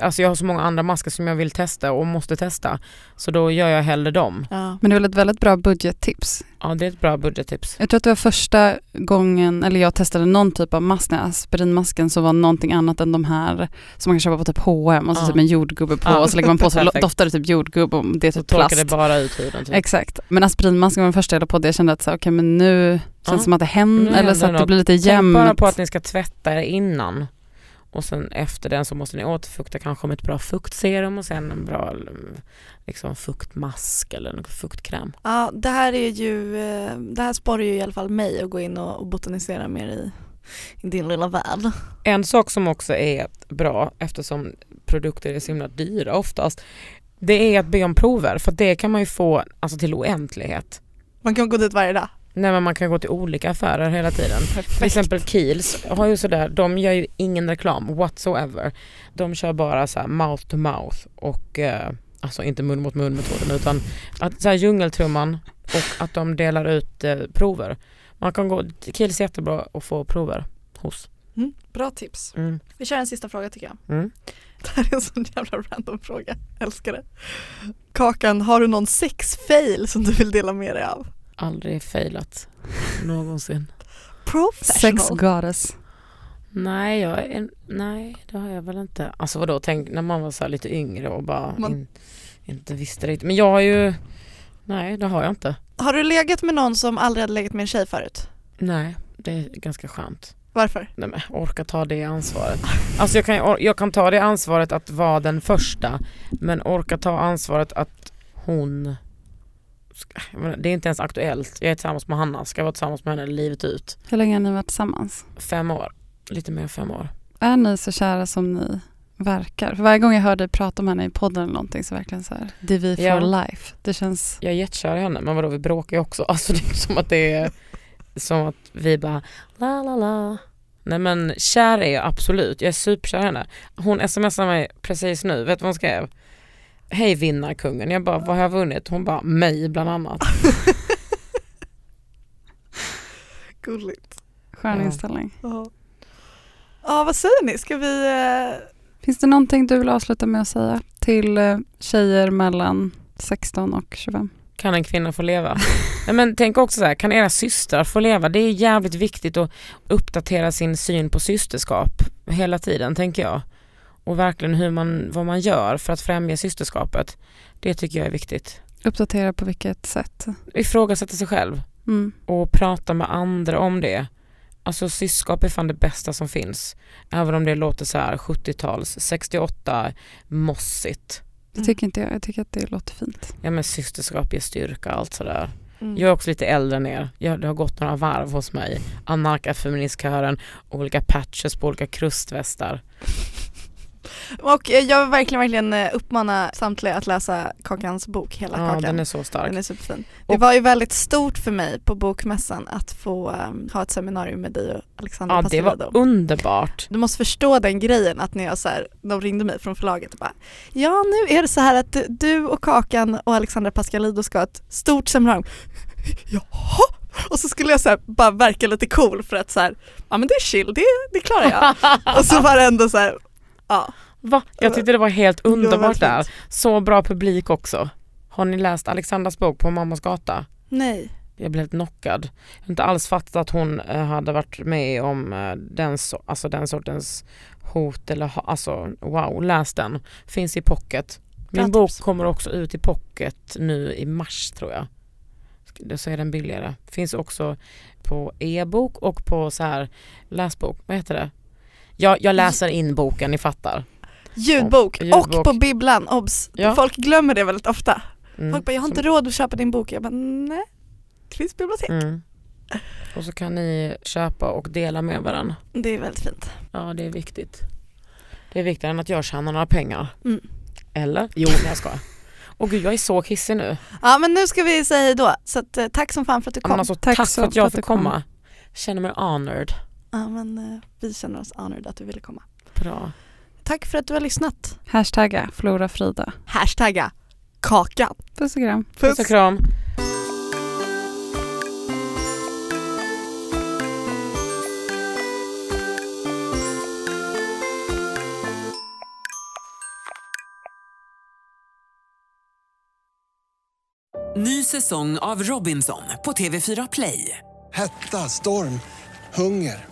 alltså jag har så många andra masker som jag vill testa och måste testa. Så då gör jag hellre dem. Ja. Men det är väl ett väldigt bra budgettips. Ja det är ett bra budgettips. Jag tror att det var första gången, eller jag testade någon typ av mask, aspirinmasken som var någonting annat än de här som man kan köpa på typ H&M och så Ja. typ en jordgubbe på Ja. och så lägger man på så doftar det typ jordgubb och det är Så typ torkar plast. det bara ut huden. Typ. Exakt, men aspirinmasken var den första jag la på det jag kände att så, okej men nu känns det som att det händer, eller så att det blir lite Tänk jämnt. bara på att ni ska tvätta er innan. Och sen efter den så måste ni återfukta kanske med ett bra fuktserum och sen en bra liksom, fuktmask eller en fuktkräm. ja, det här är ju, eh, det här sporrar ju i alla fall mig att gå in och och botanisera mer i, i din lilla värld. En sak som också är bra eftersom produkter är så himla dyra oftast det är att be om prover för det kan man ju få alltså, till oändlighet. Man kan gå dit varje dag. Nej men man kan gå till olika affärer hela tiden. Till exempel Kiehl's har ju sådär, de gör ju ingen reklam whatsoever. De kör bara så här mouth to mouth och eh, alltså inte mun mot mun metoden utan att så här djungeltrumman och att de delar ut eh, prover. Man kan gå, Kiehl's är jättebra att få prover hos. Mm, bra tips. Mm. Vi kör en sista fråga tycker jag. Mm. Det här är en sån jävla random fråga, älskar det. Kakan, har du någon sexfail som du vill dela med dig av? Aldrig failat någonsin. Professional. Sex goddess. Nej, jag är, nej det har jag väl inte. Alltså vadå, tänk när man var så här lite yngre och bara Man- in, inte visste riktigt. Men jag har ju, nej det har jag inte. Har du legat med någon som aldrig hade legat med en tjej förut? Nej, det är ganska skönt. Varför? Nej men orka ta det ansvaret. Alltså jag kan, jag kan ta det ansvaret att vara den första men orka ta ansvaret att hon det är inte ens aktuellt. Jag är tillsammans med Hanna, ska vara tillsammans med henne livet ut. Hur länge har ni varit tillsammans? Fem år, lite mer än fem år. Är ni så kära som ni verkar. För varje gång jag hör dig prata om henne i podden eller någonting så verkligen så här, det är vi for Ja. life. Det känns, Jag är jättekär i henne men vadå vi bråkar ju också. Alltså det är som att det är som att vi bara la la la. Nej men kär är jag absolut, jag är superkär i henne. Hon smsar mig precis nu, vet du vad hon skrev? Hej vinnarkungen, jag bara vad har jag vunnit? Hon bara mig bland annat. Gulligt. skön Ja. inställning. Ja. ja, vad säger ni? Ska vi... eh, Finns det någonting du vill avsluta med att säga till eh, tjejer mellan 16 och 25? Kan en kvinna få leva? Nej, men tänk också så här, kan era systrar få leva? Det är jävligt viktigt att uppdatera sin syn på systerskap hela tiden tänker jag. Och verkligen hur man, vad man gör för att främja systerskapet. Det tycker jag är viktigt. Uppdatera på vilket sätt? Ifrågasätta sig själv Mm. och prata med andra om det. Alltså syskap är fan det bästa som finns. Även om det låter så här 70-tals, 68, mossigt. Det tycker inte jag. Jag tycker att det låter fint. Ja men systerskap ger styrka och allt sådär. Mm. Jag är också lite äldre än er. Jag, det har gått några varv hos mig. Anarkafeministkören, olika patches på olika krustvästar. Och eh, jag vill verkligen, verkligen eh, uppmana samtliga att läsa Kakans bok, hela Ja, Kakan. den är så stark. Den är superfin. Det Och- var ju väldigt stort för mig på bokmässan att få um, ha ett seminarium med dig och Alexandra Ja, det var underbart. Du måste förstå den grejen att när jag så här, de ringde mig från förlaget och bara Ja nu är det så här att du och Kakan och Alexandra Pascalidou ska ha ett stort seminarium. Jaha? Och så skulle jag så bara verka lite cool för att så här, ja men det är chill, det, det klarar jag. och så var det ändå så här, ja. Va? Jag tyckte det var helt var underbart väldigt där. Så bra publik också. Har ni läst Alexandras bok På mammas gata? Nej. Jag blev helt knockad. Jag har inte alls fattat att hon eh, hade varit med om eh, den, so- alltså den sortens hot eller alltså wow, läs den. Finns i pocket. Min bok tips. kommer också ut i pocket nu i mars tror jag. Så är den billigare. Finns också på e-bok och på så här läsbok. Vad heter det? Jag, jag läser in boken, ni fattar. Ljudbok, Och- ljudbok. och på bibblan, obs! Ja. Folk glömmer det väldigt ofta. Mm. Folk bara, jag har inte råd att köpa din bok. Jag bara, nej. Det finns bibliotek. Mm. Och så kan ni köpa och dela med varandra. Det är väldigt fint. Ja det är viktigt. Det är viktigare än att jag tjänar några pengar. Mm. Eller? Jo nej, jag skojar. Åh gud jag är så kissig nu. Ja men nu ska vi säga hej då. Så att, eh, tack som fan för att du kom. Alltså, Tack tack, så för att jag fick du kom. komma. Känner mig honored. Ja men eh, vi känner oss honored att du ville komma. Bra. Tack för att du har lyssnat. Hashtagga Flora Frida. Hashtagga kakan. Puss och kram. Puss och kram. Ny säsong av Robinson på TV4 Play. Hetta, storm, hunger.